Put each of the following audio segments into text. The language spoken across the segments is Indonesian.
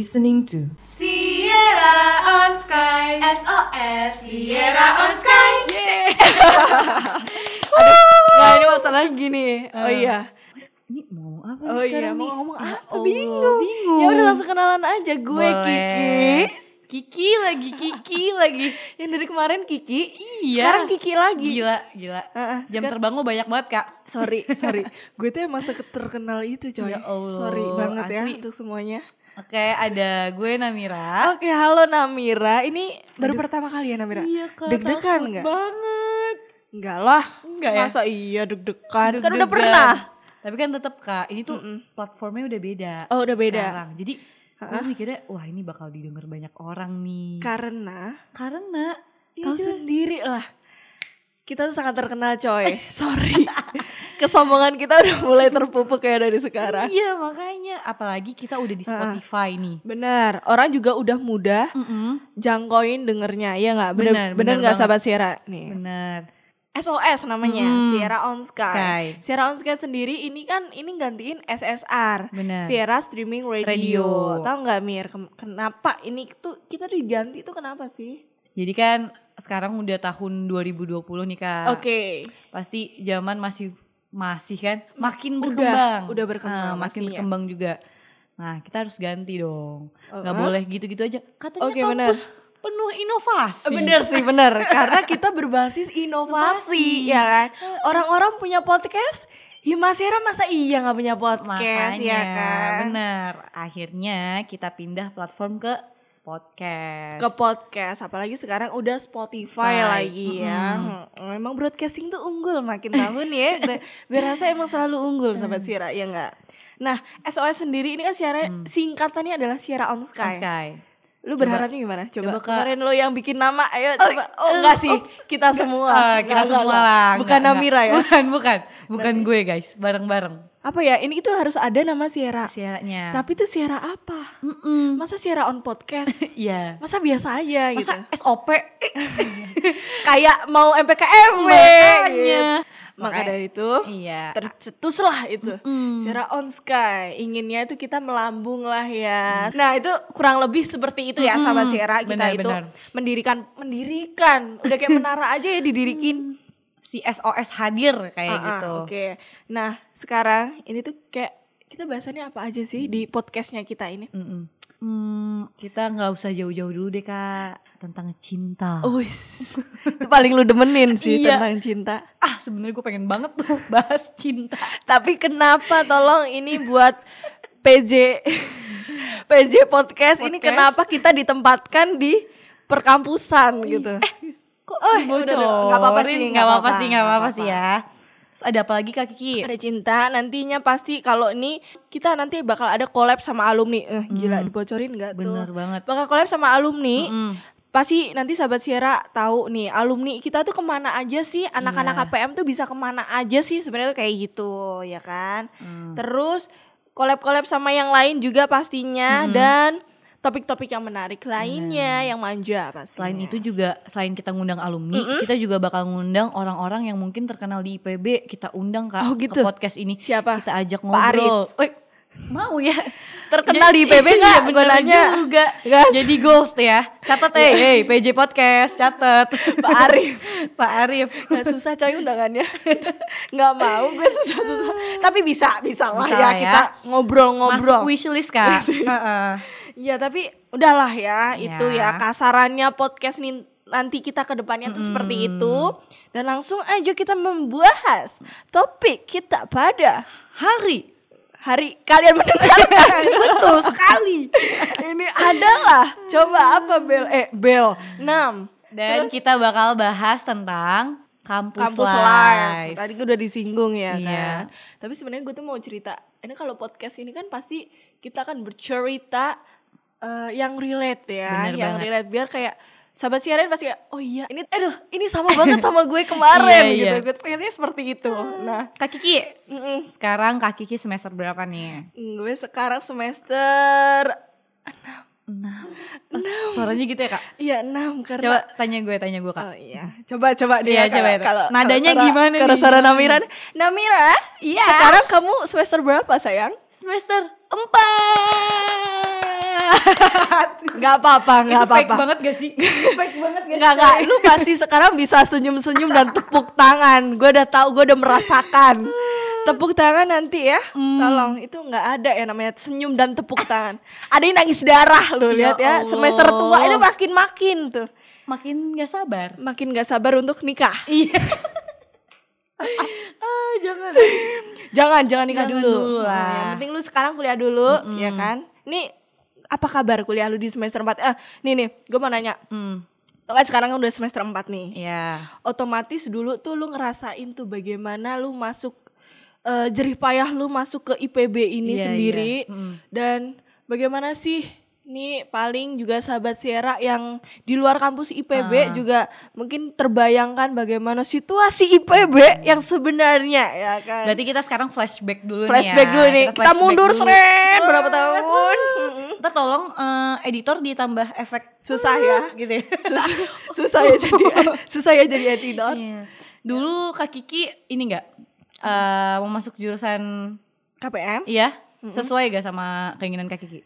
listening to Sierra on Sky SOS Sierra on Sky Nah ini masalah gini. Oh iya. Ini mau ngomong apa Oh nih iya sekarang mau nih? ngomong Ya apa? Allah, bingung. bingung. Ya udah langsung kenalan aja gue Boleh. Kiki. Kiki lagi, Kiki lagi. Yang dari kemarin Kiki. Iya. Sekarang Kiki lagi. Gila, gila. Heeh, Jam sekarang- terbang lo banyak banget, Kak. Sorry, sorry. gue tuh emang terkenal itu coy. Ya Allah, sorry banget ya asli. untuk semuanya. Oke, ada gue Namira. Oke, halo Namira. Ini baru pertama kali ya Namira? Iya, Kak. Deg-degan takut nggak? banget. Enggak lah. Enggak ya? Masa iya deg-degan? Kan udah pernah. Tapi kan tetap Kak, ini tuh Mm-mm. platformnya udah beda. Oh, udah beda. Sekarang. Jadi gue mikirnya, wah ini bakal didengar banyak orang nih. Karena Karena tahu itu- sendiri lah. Kita tuh sangat terkenal coy. Sorry. Kesombongan kita udah mulai terpupuk kayak dari sekarang. Iya makanya, apalagi kita udah di Spotify nih. Benar, orang juga udah mudah Mm-mm. jangkauin dengernya, ya nggak? Bener, Benar, bener benar nggak sahabat Sierra nih? Bener. SOS namanya, Hmm. Sierra on Sky. Sky. Sierra on Sky sendiri ini kan ini gantiin SSR, Benar. Sierra Streaming Radio. Radio. Tahu nggak Mir? Kenapa ini tuh kita diganti tuh kenapa sih? Jadi kan sekarang udah tahun 2020 nih kak. Oke. Pasti zaman masih masih kan makin berkembang. udah berkembang Nah, makin pastinya. berkembang juga. Nah kita harus ganti dong. Nggak Uh-uh. boleh gitu-gitu aja. Katanya Oke, kampus penuh inovasi. Bener sih bener Karena kita berbasis inovasi Ya kan Orang-orang punya podcast Ya Mas Hera masa iya gak punya podcast Makanya ya kan bener. Akhirnya kita pindah platform ke podcast. Ke podcast Apalagi sekarang udah Spotify lagi ya. Hmm, Emang broadcasting tuh unggul makin tahun ya. Ber- Berasa emang selalu unggul Sahabat Sierra ya enggak Nah SOS sendiri ini kan Sierra Singkatannya adalah Sierra on On Sky Sky. Lu berharapnya gimana? Coba, Coba, Kak. kemarin lo yang bikin nama, ayo coba. Oh, enggak sih, kita semua. Ah, kita Enggak, semua enggak, lah. Bukan Enggak, Namira ya. Bukan, bukan. Bukan gue guys, bareng-bareng. Apa ya? Ini itu harus ada nama Sierra. Siaranya. Tapi itu Sierra apa? Mm-mm. Masa Sierra on podcast? Iya. Masa biasa aja gitu? Masa SOP? Kayak mau MPKM Makanya. Maka Makanya- dari itu Iya. tercetuslah itu Mm. Sierra on Sky Inginnya itu kita melambung lah ya Nah itu kurang lebih seperti itu ya sahabat Sierra Kita Benar, itu benar. mendirikan Mendirikan Udah kayak menara aja ya didirikin Si SOS hadir kayak Ah, ah, gitu. Oke. Nah, sekarang ini tuh kayak kita bahasannya apa aja sih di podcastnya kita ini? Mm-mm. Hmm, kita nggak usah jauh-jauh dulu deh kak tentang cinta. Wis. itu paling lu demenin sih Iya. tentang cinta. Ah sebenarnya gue pengen banget tuh bahas cinta. Tapi kenapa tolong ini buat PJ PJ podcast, ini Podcast. kenapa kita ditempatkan di perkampusan gitu? Kok Oh, udah. Nggak apa-apa sih, nggak nggak apa-apa sih, nggak apa-apa sih ya. Terus ada apa lagi kak Kiki? ada cinta nantinya pasti kalau ini kita nanti bakal ada collab sama alumni eh, gila dibocorin nggak tuh Bener banget. bakal collab sama alumni Mm. pasti nanti sahabat Sierra tahu nih alumni kita tuh ke mana aja sih anak-anak Iya. KPM tuh bisa ke mana aja sih sebenarnya kayak gitu ya kan Hmm. terus collab-collab sama yang lain juga pastinya dan topik-topik yang menarik lainnya yang manja pasti Selain itu juga selain kita ngundang alumni, kita juga bakal ngundang orang-orang yang mungkin terkenal di IPB. Kita undang kak Oh, ke gitu? podcast ini. Siapa? Kita ajak Pak Arif. ngobrol. Wih, mau ya? Terkenal di IPB Iya, nggak? bener Gua nanya. juga. Nggak. Jadi ghost ya. Catat eh, hey, PJ podcast, catat. Pak Arif Pak Arif. Gak susah coy undangannya Gak mau gue susah-susah Tapi bisa, bisa lah Bisa ya ya. Kita ngobrol-ngobrol Masuk wishlist kak. Heeh. Iya tapi udahlah ya, Ya. itu ya kasarannya podcast nih nanti kita ke depannya tuh seperti itu dan langsung aja kita membahas topik kita pada Hari. hari kalian mendengarkan Betul sekali. ini adalah coba apa bel eh bel 6 Dan kita bakal bahas tentang kampus, kampus live. live. Tadi gue udah disinggung ya Iya. kan. Tapi sebenarnya gue tuh mau cerita. Ini kalau podcast ini kan pasti kita akan bercerita eh, yang relate ya, Bener yang banget. relate biar kayak sahabat siaran pasti kayak oh iya ini aduh ini sama banget sama gue kemarin Iya, gitu. iya. Gue pengennya seperti itu. Nah, Kak Kiki, mm-mm. sekarang Kak Kiki semester berapa nih? gue sekarang semester Enam. Suaranya gitu ya kak? iya 6 karena Coba tanya gue, tanya gue kak. Oh iya, coba coba dia Iya, coba kalau- Nadanya kalau suara- gimana Kalau nih? suara Namira, Namira, Iya. sekarang kamu semester berapa sayang? Semester empat. Nggak apa-apa, nggak Itu fake apa-apa. banget gak sih? fake banget gak Nggak, nggak. Lu pasti sekarang bisa senyum-senyum dan tepuk tangan. Gue udah tahu, gue udah merasakan. Tepuk tangan nanti ya, tolong itu nggak ada ya namanya senyum dan tepuk tangan. Ada yang nangis darah lo Ya lihat ya. Semester tua itu makin makin tuh, Makin gak sabar. makin gak sabar untuk nikah. Iya. ah, jangan. Jangan, jangan nikah Jangan dulu. dulu lah. Nah, Yang penting lu sekarang kuliah dulu, ya kan? Nih apa kabar kuliah lu di semester 4? Eh, nih nih, gue mau nanya. Hmm. Lu kan sekarang udah semester 4 nih. Ya. Otomatis dulu tuh lu ngerasain tuh bagaimana lu masuk eh, jerih payah lu masuk ke IPB ini Iya, sendiri iya. Mm. dan bagaimana sih nih paling juga sahabat Sierra yang di luar kampus IPB Ah. juga mungkin terbayangkan bagaimana situasi IPB yang sebenarnya ya kan. Berarti kita sekarang flashback dulu nih flashback ya. dulu nih. Kita, flashback mundur dulu. berapa tahun? Ntar tolong eh, editor ditambah efek Susah ya. gitu ya. Susah, susah ya jadi susah ya jadi editor. Iya. Dulu Kak Kiki ini enggak eh mau masuk jurusan KPM. iya sesuai gak sama keinginan Kak Kiki?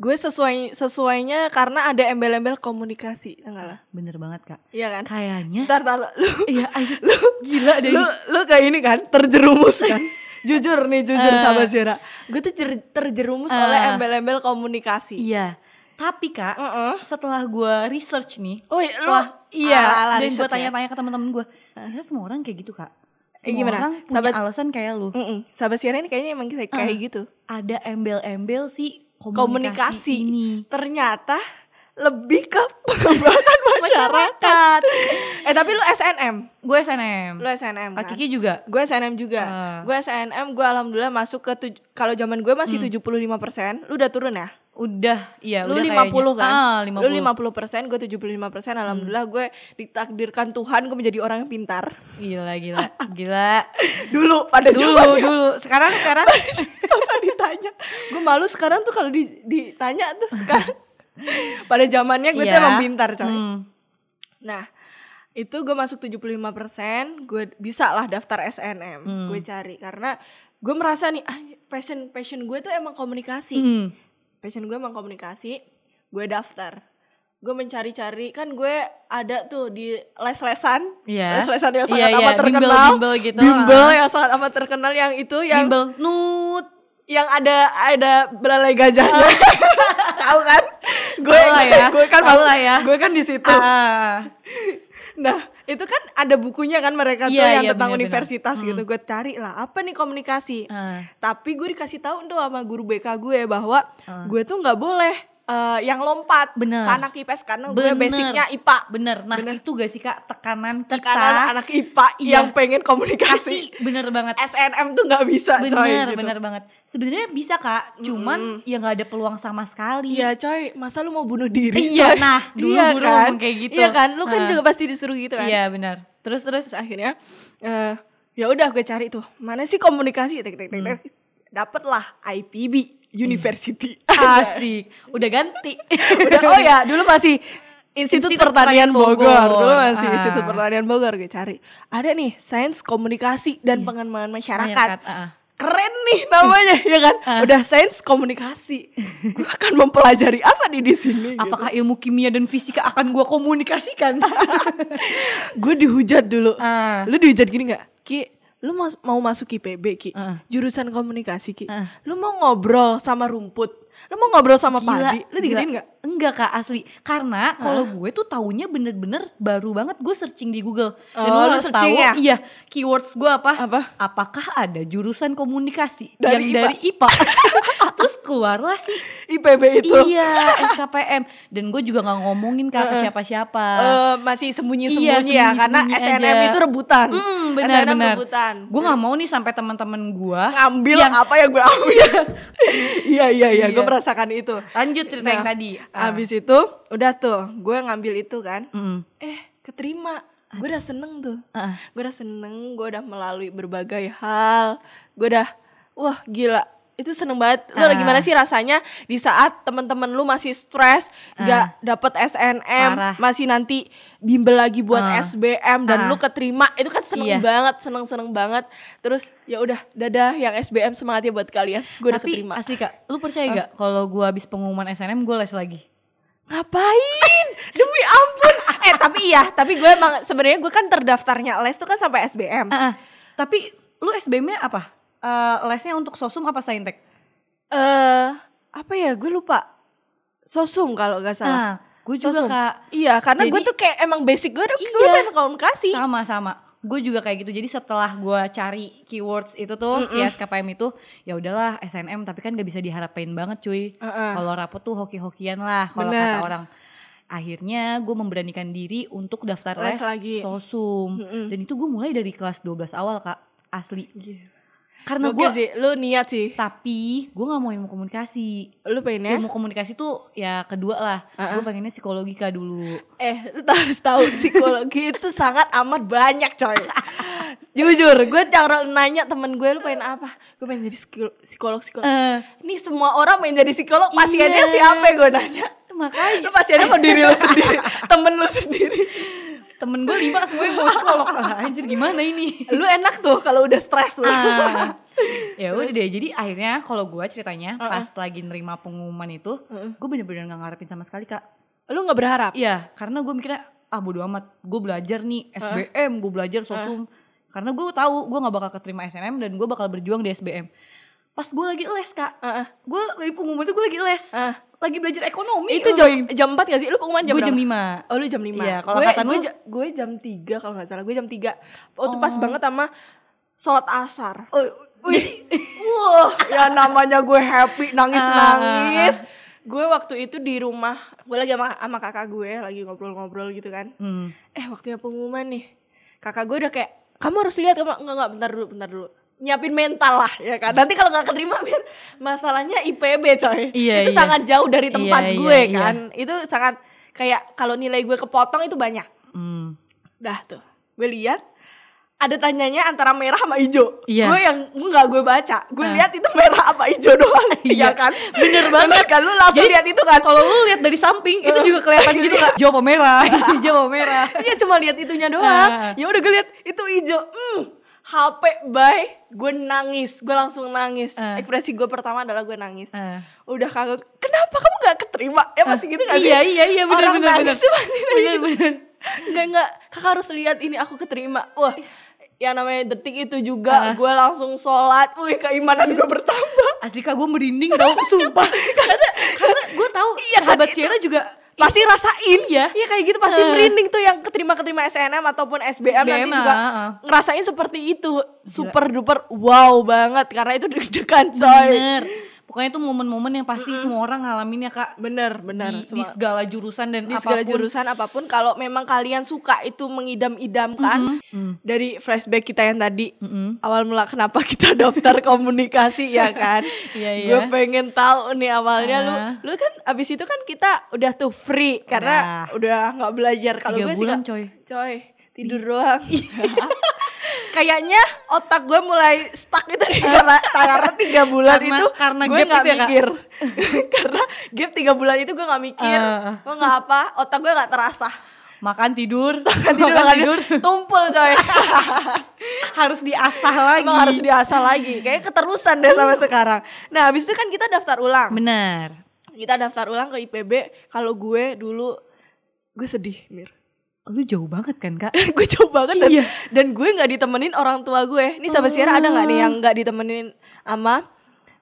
Gue sesuai sesuainya karena ada embel-embel komunikasi, enggak lah. Bener banget Kak. Iya kan? Kayaknya Ntar, ntar, lu, iya aja gila deh. lu, lu kayak ini kan, terjerumus kan? jujur nih, jujur Eh. sama Zira. Gue tuh jer- terjerumus Eh. oleh embel-embel komunikasi. Iya. Tapi Kak, Heeh. setelah gua research nih, Oh, iya, setelah lu- iya ala-ala dan research gua ya? tanya-tanya ke teman-teman gua, ternyata semua orang kayak gitu Kak. Eh, Semua gimana? orang punya Sahabat- alasan kayak lu. Mm-mm. Sahabat Zira ini kayaknya emang kayak, kayak gitu. Ada embel-embel si komunikasi, Komunikasi. ini. Ternyata lebih ke pengembangan masyarakat. eh tapi lu SNM. Gue SNM. Lu SNM Kak kan? Kiki juga. Gue SNM juga. Ah. Gue SNM, gue alhamdulillah masuk ke kalau zaman gue masih 75%, lu udah turun ya? Udah, iya Lu udah 50 kayaknya. kan? Ah, 50. Lu 50%, gue 75%. Alhamdulillah gue ditakdirkan Tuhan gue menjadi orang yang pintar. Gila, gila, gila. Dulu pada Dulu, zamannya. dulu. Sekarang, sekarang. Usah ditanya. Gue malu sekarang tuh kalau di- ditanya tuh sekarang. pada zamannya gue tuh Iya. emang pintar coy. Hmm. Nah, itu gue masuk 75%, gue bisa lah daftar SNM. Hmm. Gue cari karena gue merasa nih ah, passion passion gue tuh emang komunikasi. Hmm. Passion gue emang komunikasi. Gue daftar. Gue mencari-cari kan gue ada tuh di les-lesan. Iya. Les-lesan yang Iya, sangat iya, amat terkenal. bimbel-bimbel gitu. Bimbel Ah. yang sangat amat terkenal yang itu yang Bimbel nut. yang ada ada belalai gajahnya. Tahu kan? Gue lah ya. gue kan lah ya. Gue kan di situ. Ah. Nah, itu kan ada bukunya kan mereka tuh Iya, yang iya, tentang benar-benar. universitas gitu. Gue cari lah, apa nih komunikasi? Ah. Tapi gue dikasih tahu tuh sama guru BK gue bahwa Ah. gue tuh nggak boleh eh, yang lompat Bener. ke anak IPS karena gue Bener. basicnya IPA. Bener. Nah, Bener. itu gak sih Kak tekanan kita? Tekanan anak IPA Iya. yang pengen komunikasi. kasih bener banget. SNM tuh nggak bisa coy Bener, gitu. bener banget. Sebenarnya bisa Kak, cuman ya nggak ada peluang sama sekali. Iya coy, masa lu mau bunuh diri? Iya, coy? nah, dulu iya kan? ngomong kayak gitu. Iya kan, lu kan Ah. juga pasti disuruh gitu kan? Iya, benar. Terus terus akhirnya eh ya udah gue cari tuh mana sih komunikasi tek tek tek tek dapet lah IPB University asik. Udah ganti. udah oh ya dulu masih Institut, Institut Pertanian Pertanian Bogor. Bogor. dulu masih Ah. Institut Pertanian Bogor gue cari ada nih sains komunikasi dan pengembangan masyarakat, Masyarakat, ah, ah. keren nih namanya ya kan udah sains komunikasi gue akan mempelajari apa nih di sini gitu. Apakah ilmu kimia dan fisika akan gua komunikasikan? gue dihujat dulu Ah. lu dihujat gini nggak ki lu mas- mau masuk IPB ki? Ah. jurusan komunikasi ki? Ah. lu mau ngobrol sama rumput? Lu mau ngobrol sama Gila, padi? Lu digituin nggak Enggak kak asli. Karena kalau gue tuh taunya bener-bener baru banget Gue searching di Google. Dan Oh, lo lu harus tahu ya? Iya Keywords gue apa? Apa? Apakah ada jurusan komunikasi? Dari Yang dari IPA Terus keluarlah sih. IPB itu? Iya SKPM Dan gue juga gak ngomongin kak ke siapa-siapa. Eh, masih sembunyi-sembunyi Iya, ya karena sembunyi-sembunyi SNM aja. itu rebutan. Hmm, benar SNM benar. rebutan. Gue gak mau nih sampai teman-teman gue ngambil yang apa yang gue ambil. Iya iya iya gue Iya. merasakan itu. Lanjut cerita yang Nah, tadi. Ah. abis itu udah tuh gue ngambil itu kan Mm. eh keterima gue udah seneng tuh Ah. gue udah seneng gue udah melalui berbagai hal gue udah wah gila itu seneng banget. Lu Ah. gimana sih rasanya di saat teman-teman lu masih stres, nggak dapet SNM, Ah. Parah. masih nanti bimbel lagi buat Ah. SBM dan Ah. lu keterima. Itu kan seneng Iya. banget, seneng-seneng banget. Terus ya udah, dadah yang SBM semangat ya buat kalian. Gue udah keterima. asli kak, lu percaya gak kalau gue habis pengumuman SNM gue les lagi? Ngapain? Demi ampun. Eh tapi iya, tapi gue emang sebenarnya gue kan terdaftarnya les tuh kan sampai SBM. Ah, ah. Tapi lu SBM-nya apa? Eh, lesnya untuk sosum apa saintek? Eh, apa ya? Gue lupa. Sosum kalau nggak salah. Ah, gue juga Sosum. kak. Iya, karena gue tuh kayak emang basic gue udah gue Iya. pengen komunikasi. Sama-sama. Gue juga kayak gitu. Jadi setelah gue cari keywords itu tuh si SKPM itu, ya udahlah SNM tapi kan gak bisa diharapin banget cuy. Heeh. Kalau rapot tuh hoki-hokian lah kalau kata orang. Akhirnya gue memberanikan diri untuk daftar Les les, lagi. sosum. Mm-mm. Dan itu gue mulai dari kelas 12 awal kak. Asli. Karena gue sih, lu niat sih. tapi gue nggak mau ilmu komunikasi. Lu pengennya? Ilmu komunikasi tuh ya kedua lah. Uh-uh. Gue pengennya psikologika dulu. Eh, lu harus tahu psikologi itu sangat amat banyak coy. Jujur, gue cara nanya temen gue lu pengen apa? Gue pengen jadi psikolo- psikolog psikolog. Ini semua orang pengen jadi psikolog, pasiennya Iya. siapa gue nanya? Makanya Lu pasiennya mau diri lu sendiri, temen lu sendiri. Temen gue lima semuanya mau psikolog. Ah, Anjir gimana ini? Lu enak tuh kalau udah stres lu. Ah. ya udah deh jadi akhirnya kalau gue ceritanya Uh-uh. pas lagi nerima pengumuman itu Uh-uh. gue bener-bener gak ngarepin sama sekali kak Lu nggak berharap? iya karena gue mikirnya ah bodo amat gue belajar nih SBM gue belajar sosum karena gue tahu gue nggak bakal keterima SNM dan gue bakal berjuang di SBM pas gue lagi les kak Heeh. gue lagi pengumuman itu gue lagi les Ah. Lagi belajar ekonomi Itu jam jam 4 gak sih? Lu pengumuman jam gue jam berapa? 5 Oh lu jam 5 Iya, kalau gue, angkatan gue, gue jam 3 kalau gak salah Gue jam 3 Oh itu pas banget sama sholat asar oh, Wih, wah, ya namanya gue happy nangis-nangis. Gue waktu itu di rumah, gue lagi sama, sama kakak gue lagi ngobrol-ngobrol gitu kan. hmm. Eh waktunya pengumuman nih, kakak gue udah kayak, kamu harus lihat, kamu enggak enggak bentar dulu, bentar dulu. Nyiapin mental lah ya kan. Nanti kalau nggak keterima biar masalahnya IPB coy. Iya, itu iya. sangat jauh dari tempat Iya, gue iya, kan. Itu sangat kayak kalau nilai gue kepotong itu banyak. Hmm. Dah tuh, gue lihat ada tanyanya antara merah sama hijau. Iya. Gue yang nggak gue baca, gue Ah. lihat itu merah apa hijau doang. Iya Iya. kan? Bener banget. kan lu langsung Jadi, lihat itu kan. Kalau lu lihat dari samping itu juga kelihatan gitu kak. Hijau apa merah? Hijau apa merah? Iya cuma lihat itunya doang. Ah. Ya udah gue lihat itu hijau. Hmm, HP bye. Gue nangis, gue langsung nangis. Ah. Ekspresi gue pertama adalah gue nangis. Ah. Udah kagak. Kenapa kamu nggak keterima? Ya pasti gitu gak sih? Iya iya iya benar Orang benar nangis kayak Benar gitu. benar. Enggak enggak, kakak harus lihat ini aku keterima. Wah, yang namanya detik itu juga Ah. gue langsung sholat. Wih, keimanan gue bertambah. Asli kak gue merinding tau sumpah. karena karena gue tahu Iya, sahabat Sierra juga Pasti rasain Iya. Iya kayak gitu pasti Ah. merinding tuh yang keterima-keterima SNM ataupun SBM, nanti SBM, juga ah, ah. ngerasain seperti itu. Super duper wow banget karena itu deg-degan coy. bener. Pokoknya itu momen-momen yang pasti semua orang ngalamin ya kak. Bener, bener. Di, Semua- di segala jurusan dan di segala apa pun. jurusan apa pun kalau memang kalian suka itu mengidam-idamkan Mm. dari flashback kita yang tadi Mm-mm. awal mula kenapa kita daftar komunikasi ya kan Iya, iya. gue pengen tahu nih awalnya lu Ah. lu kan abis itu kan kita udah tuh free karena udah nggak belajar kalau gue sih nggak- coy. coy tidur doang kayaknya otak gue mulai stuck itu di karena karena tiga bulan Karena- itu karena gue nggak ya, mikir. Karena gap tiga bulan itu gue nggak mikir. Ah. gue nggak apa otak gue nggak terasa. Makan tidur, tidur, makan tidur, tumpul coy. Harus diasah lagi. Emang harus diasah lagi. Kayaknya keterusan deh sampai sekarang. Nah habis itu kan kita daftar ulang. Bener. Kita daftar ulang ke IPB Kalau gue dulu Gue sedih Mir Lu jauh banget kan kak? Gue jauh banget dan, Iya. dan gue gak ditemenin orang tua gue. Ini sahabat Sierra ada gak nih yang gak ditemenin sama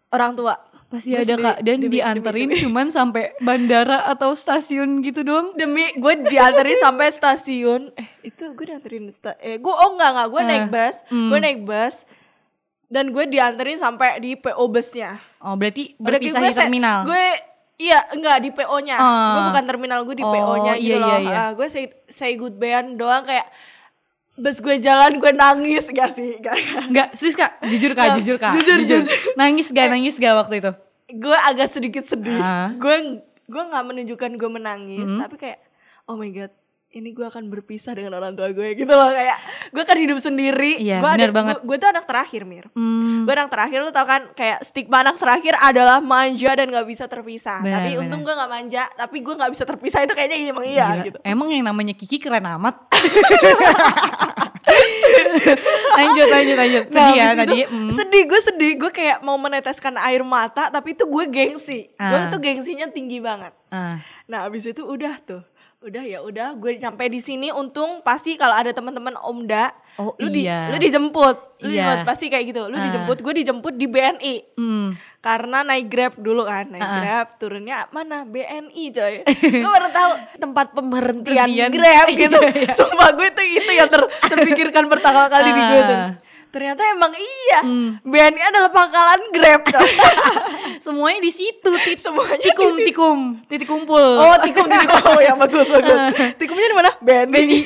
orang tua? Pasti ada kak. Dan demi- dianterin demi- cuman sampai bandara atau stasiun gitu doang. Demi gue dianterin sampai stasiun. Eh itu gue dianterin sta eh, gue, Oh enggak enggak Gue Eh, naik bus. hmm. Gue naik bus. Dan gue dianterin sampai di PO busnya. Oh berarti Berarti berpisah gue di terminal. Gue iya enggak di PO-nya. Ah. Gue bukan terminal, gue di Oh, PO-nya gitu iya, loh. iya, iya. Ah, gue say, say goodbye doang kayak bus gue jalan gue nangis gak sih? Gak. Enggak, serius kak, jujur kak, jujur kak, jujur, jujur. Nangis gak, nangis gak waktu itu? gue agak sedikit sedih. Ah. Gue gue nggak menunjukkan gue menangis, Hmm. tapi kayak oh my god, ini gue akan berpisah dengan orang tua gue gitu loh kayak gue akan hidup sendiri. Iya, bener ada- banget. Gue, gue tuh anak terakhir mir. Hmm. Gue anak terakhir lu tau kan kayak stigma anak terakhir adalah manja dan gak bisa terpisah. Benar, tapi benar. untung gue gak manja, tapi gue gak bisa terpisah itu kayaknya emang iya Gila. gitu. Emang yang namanya Kiki keren amat. lanjut lanjut lanjut. Sedih ya Nah, tadi. itu Hmm. Sedih, gue sedih. Gue kayak mau meneteskan air mata, tapi itu gue gengsi. Gue Ah. tuh gengsinya tinggi banget. Ah. Nah, abis itu udah tuh. Udah ya udah gue nyampe di sini untung pasti kalau ada teman-teman Omda Oh, lu di, iya. lu dijemput. Lu Iya. dijemput pasti kayak gitu. Lu Ah. dijemput, gue dijemput di BNI. Hmm. Karena naik Grab dulu kan, naik Ah. Grab turunnya mana BNI coy. gue baru tahu tempat pemberhentian Berhentian. Grab gitu. Iya, iya. Sumpah gue itu itu yang ter- terpikirkan pertama kali di gue tuh. Ternyata emang iya. Hmm. BNI adalah pangkalan Grab. Semuanya di situ. Tit- Semuanya tikum di situ. tikum titik kumpul. Oh, tikum tikum. Oh, yang bagus bagus. Tikumnya di mana? BNI.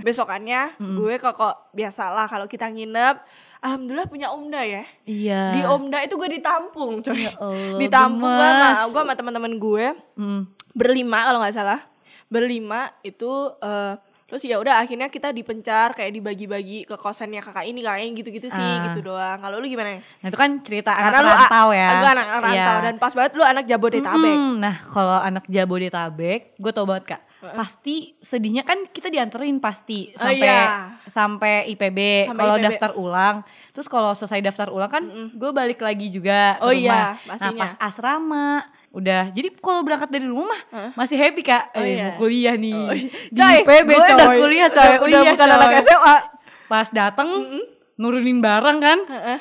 Besokannya gue kok kok biasalah kalau kita nginep Alhamdulillah punya Omda ya. Iya. Di Omda itu gue ditampung coy. Allah, ditampung gue sama gue sama teman-teman gue Hmm. berlima kalau nggak salah. Berlima itu eh, terus ya udah akhirnya kita dipencar kayak dibagi-bagi ke kosannya kakak ini kakak ini gitu-gitu sih Ah. gitu doang. Kalau lu gimana? Nah itu kan cerita Karena anak rantau ya. Gue anak rantau Iya. dan pas banget lu anak Jabodetabek. Mm, Nah kalau anak Jabodetabek, gue tau banget kak. Pasti sedihnya kan kita dianterin pasti Oh, sampai iya. sampai IPB. Kalau daftar ulang, terus kalau selesai daftar ulang kan, gue balik lagi juga ke Oh, rumah. iya, Nah pas asrama, udah. Jadi kalau berangkat dari rumah Hah? masih happy kak. Oh, eh, iya. mau kuliah nih. Oh, iya. Di Coy, gue coy. udah kuliah coy, udah, kuliah, bukan coy. anak SMA. Pas dateng, nurunin barang kan, Heeh.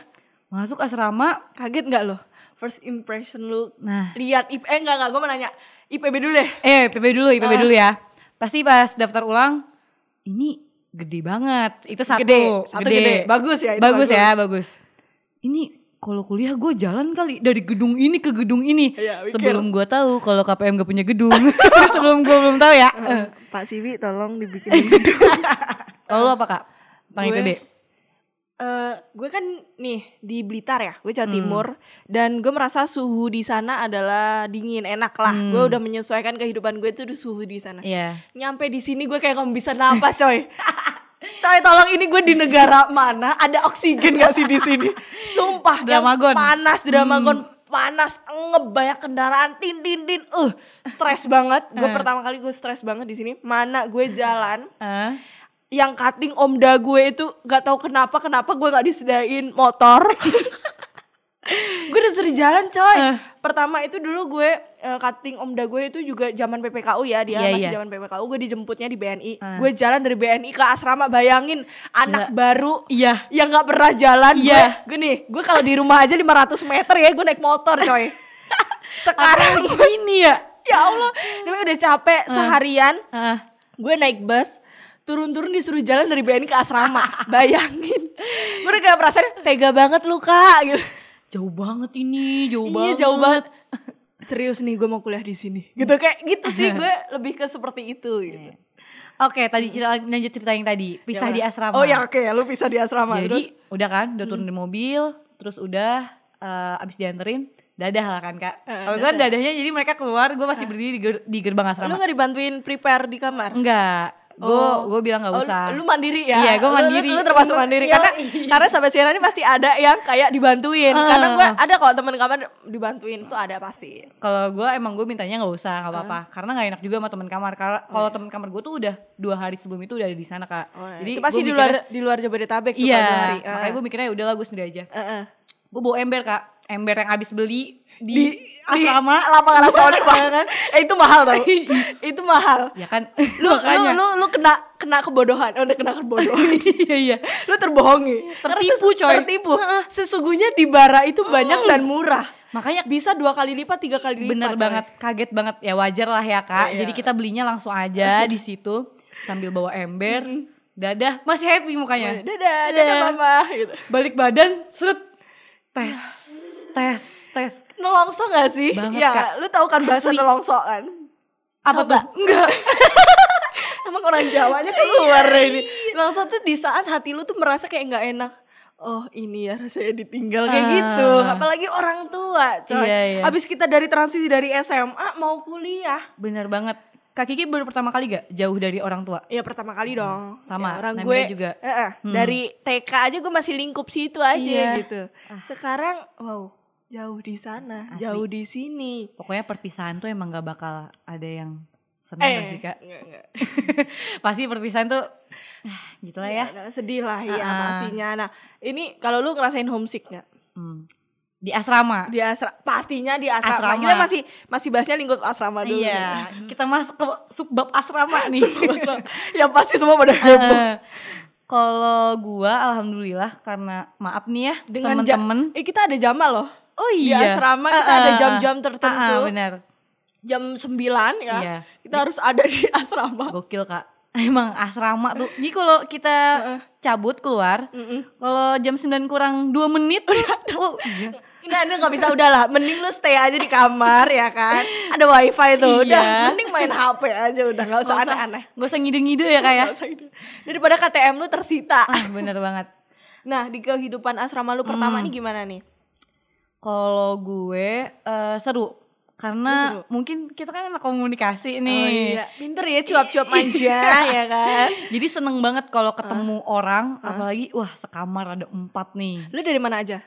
masuk asrama. Kaget nggak lo? First impression lu Nah, lihat IP eh enggak enggak gue mau nanya IPB dulu deh. Eh, IPB dulu, IPB Ah. dulu ya. Pasti pas daftar ulang, ini gede banget. Itu satu, Gede, satu gede. Bagus ya, itu bagus, bagus. ya, bagus. Ini kalau kuliah gue jalan kali dari gedung ini ke gedung ini. Mikir. Sebelum gue tahu kalau KPM gak punya gedung. Sebelum gue belum tahu ya. Eh. Pak Siwi tolong dibikinin gitu. Kalau apa kak? Tentang Gue- IPB? Eh, gue kan nih di Blitar ya, gue Jawa Timur dan gue merasa suhu di sana adalah dingin, enak lah. Hmm. Gue udah menyesuaikan kehidupan gue itu di suhu di sana. Iya. Nyampe di sini gue kayak nggak bisa napas, coy. coy, tolong ini gue di negara mana? Ada oksigen gak sih di sini? Sumpah, yang Dramagon. panas Dramagon panas ngebanyak kendaraan tin tin tin uh stres banget gue Eh. pertama kali gue stres banget di sini mana gue jalan Ah, yang cutting omda gue itu gak tahu kenapa kenapa gue nggak disediain motor gue udah sering jalan coy Eh. pertama itu dulu gue eh, cutting omda gue itu juga zaman PPKU ya dia Iya, masih iya. zaman PPKU gue dijemputnya di BNI Eh. gue jalan dari BNI ke asrama bayangin anak baru iya. yang nggak pernah jalan Iya. gue gue nih gue kalau di rumah aja 500 meter ya gue naik motor coy sekarang Ini ya. ya Allah namanya udah capek seharian Ah, gue naik bus turun-turun disuruh jalan dari BNI ke asrama bayangin gue udah kayak perasaan tega banget lu kak gitu jauh banget ini, jauh iya banget. jauh banget serius nih gue mau kuliah di sini gitu kayak gitu sih gue lebih ke seperti itu gitu. Oke, tadi cerita, lanjut cerita yang tadi, pisah Yang di asrama. oh ya oke lu bisa di asrama Jadi Terus? udah kan, udah turun di mobil, terus udah eh, abis dianterin, dadah lah kan kak. Eh, Kalau gue dadahnya jadi mereka keluar, gue masih berdiri di, ger- di gerbang lu asrama. nggak dibantuin prepare di kamar Enggak, gue Oh. gue bilang nggak Oh, usah. lu mandiri ya? Iya, gua Lu- lu- mandiri. Lu, termasuk mandiri Yo, karena iya. karena sampai sekarang ini pasti ada yang kayak dibantuin. Ah. Karena gue ada kok temen kamar dibantuin tuh ada pasti. Kalau gue emang gue mintanya nggak usah, nggak apa-apa. Ah. Karena nggak enak juga sama teman kamar. Karena kalau teman kamar gue tuh udah dua hari sebelum itu udah ada di sana kak. Jadi Jadi pasti gua di mikirnya- luar di luar Jabodetabek tuh Iya, kalau dua hari. Ah. makanya gue mikirnya udahlah gue sendiri aja. Heeh. Gue bawa ember kak, ember yang abis beli di, di asrama. lapangan asrama kan eh itu mahal tau itu mahal Ya kan, lu lu lu kena kebodohan oh, udah kena kebodohan iya iya. lu terbohongi Tertipu, Karena ses- coy. tertipu sesungguhnya di bara itu banyak dan murah Makanya bisa dua kali lipat tiga kali lipat bener coy. banget, kaget banget. Ya wajar lah ya kak. Iya. Jadi kita belinya langsung aja di situ sambil bawa ember. Dadah, masih happy mukanya. dadah dadah mama gitu Balik badan, seret. Tes, tes, tes. Nelongso gak sih? Banget, ya, Kak. lu tahu kan bahasa Asli. nelongso kan? Apa tuh? nggak? Enggak. Emang orang Jawanya keluar deh ini. Nelongso tuh di saat hati lu tuh merasa kayak nggak enak. Oh ini ya rasanya ditinggal kayak Ah. gitu. Apalagi orang tua coy. Iya, iya. Abis kita dari transisi dari SMA mau kuliah. Bener banget. Kak Kiki baru pertama kali gak jauh dari orang tua? Ya pertama kali dong. Sama, Ya, orang gue juga. Eh, eh, Hmm. Dari TK aja gue masih lingkup situ aja Iya. gitu. Sekarang wow, jauh di sana, Asli. jauh di sini. Pokoknya perpisahan tuh emang gak bakal ada yang seneng gak sih kak? enggak, enggak. Pasti perpisahan tuh, ah, gitu lah ya. Ya, sedih lah ya Ah. pastinya. Nah, ini kalau lu ngerasain homesick nggak? Hmm. Di asrama. Di asrama, pastinya di asrama. Asrama. Kita masih masih bahasnya lingkup asrama dulu. Iya, kita masuk ke subbab asrama nih. Asrama. ya pasti semua pada heboh. Eh, Kalau gua alhamdulillah karena maaf nih ya Dengan temen-temen. eh kita ada jamal loh. Oh Di iya. asrama kita Ah, ada jam-jam tertentu. ah, benar. Jam 9 ya. Iya. Kita harus ada di asrama. Gokil kak. Emang asrama tuh. Jadi kalau kita cabut keluar, Mm-mm. kalau jam 9 kurang 2 menit tuh, oh iya. Nah, itu gak bisa udahlah. Mending lu stay aja di kamar ya kan. Ada wifi tuh. Udah, Iya. mending main HP aja udah Nggak usah- aneh-aneh. Gak usah ngide-ngide ya kak ya. Nggak. Daripada KTM lu tersita. Ah bener banget. Nah, di kehidupan asrama lu pertama Hmm. nih gimana nih? Kalau gue eh, seru. Karena mungkin kita kan anak komunikasi nih. Oh iya, pinter ya cuap-cuap manja ya kan. Jadi seneng banget kalau ketemu Ah. orang, apalagi wah sekamar ada empat nih. Lu dari mana aja?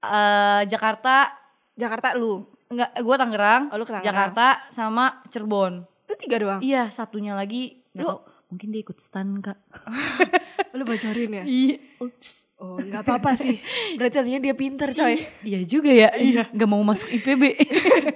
eh Jakarta, Jakarta lu. enggak, gue Tangerang, Oh, lu ke Tangerang. Jakarta sama Cirebon. Lu tiga doang. Iya, satunya lagi Lu- mungkin dia ikut stan kak. Lu bocorin ya? Iya, ups. Oh, nggak apa-apa sih. Berarti artinya dia pinter, coy. Iya juga ya, iya. Gak mau masuk IPB.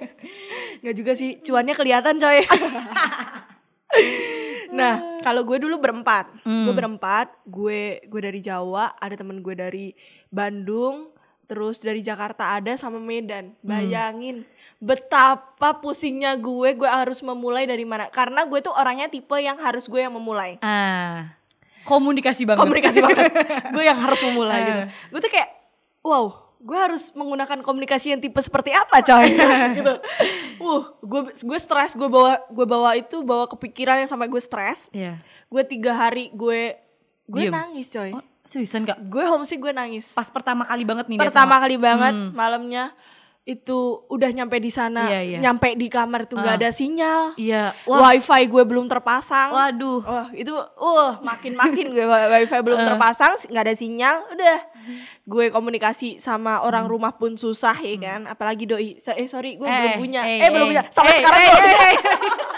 Nggak juga sih, cuannya kelihatan, coy. nah, kalau gue dulu berempat. Hmm. Gue berempat, gue gue dari Jawa, ada temen gue dari Bandung, terus dari Jakarta ada sama Medan. Bayangin betapa pusingnya gue, gue harus memulai dari mana? Karena gue tuh orangnya tipe yang harus gue yang memulai. ah, komunikasi banget. Komunikasi banget. gue yang harus memulai gitu. Gue tuh kayak, wow, gue harus menggunakan komunikasi yang tipe seperti apa, coy? gitu. Uh, gue gue stres, gue bawa gue bawa itu bawa kepikiran yang sampai gue stres. Iya. Gue tiga hari gue gue Diem. nangis, coy. Oh, seriusan kak? Gue homesick gue nangis. Pas pertama kali banget nih. Pertama kali banget Hmm. malamnya itu udah nyampe di sana, Iya, iya. nyampe di kamar tuh nggak Ah. ada sinyal. Iya. Wah, Wifi gue belum terpasang. waduh. Wah itu, uh makin makin gue wi- wifi belum Eh. terpasang, nggak ada sinyal, udah gue komunikasi sama orang Hmm. rumah pun susah ya kan, apalagi doi, eh sorry gue Eh, belum punya, eh, eh, belum eh, punya, sampai eh, sekarang eh, belum eh, punya.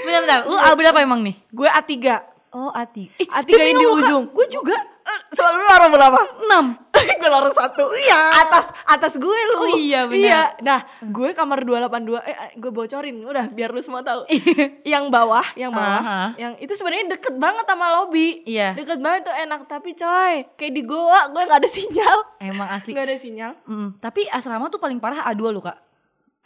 Bentar, bentar. Lu album apa emang nih? gue A3 Oh, Ati. Ih, A3 demi yang di ujung. Gue juga. Eh, Soalnya lu berapa? 6. gue lorong satu, iya. Atas atas gue lu. Oh iya, benar. Iya, nah gue kamar 282, eh eh, gue bocorin, udah biar lu semua tahu. yang bawah, yang bawah, Aha. yang itu sebenarnya deket banget sama lobby. Iya. Deket banget tuh enak, tapi coy, kayak di goa gue nggak ada sinyal. Emang asli. Gak ada sinyal. Mm, tapi asrama tuh paling parah A2 loh, Kak.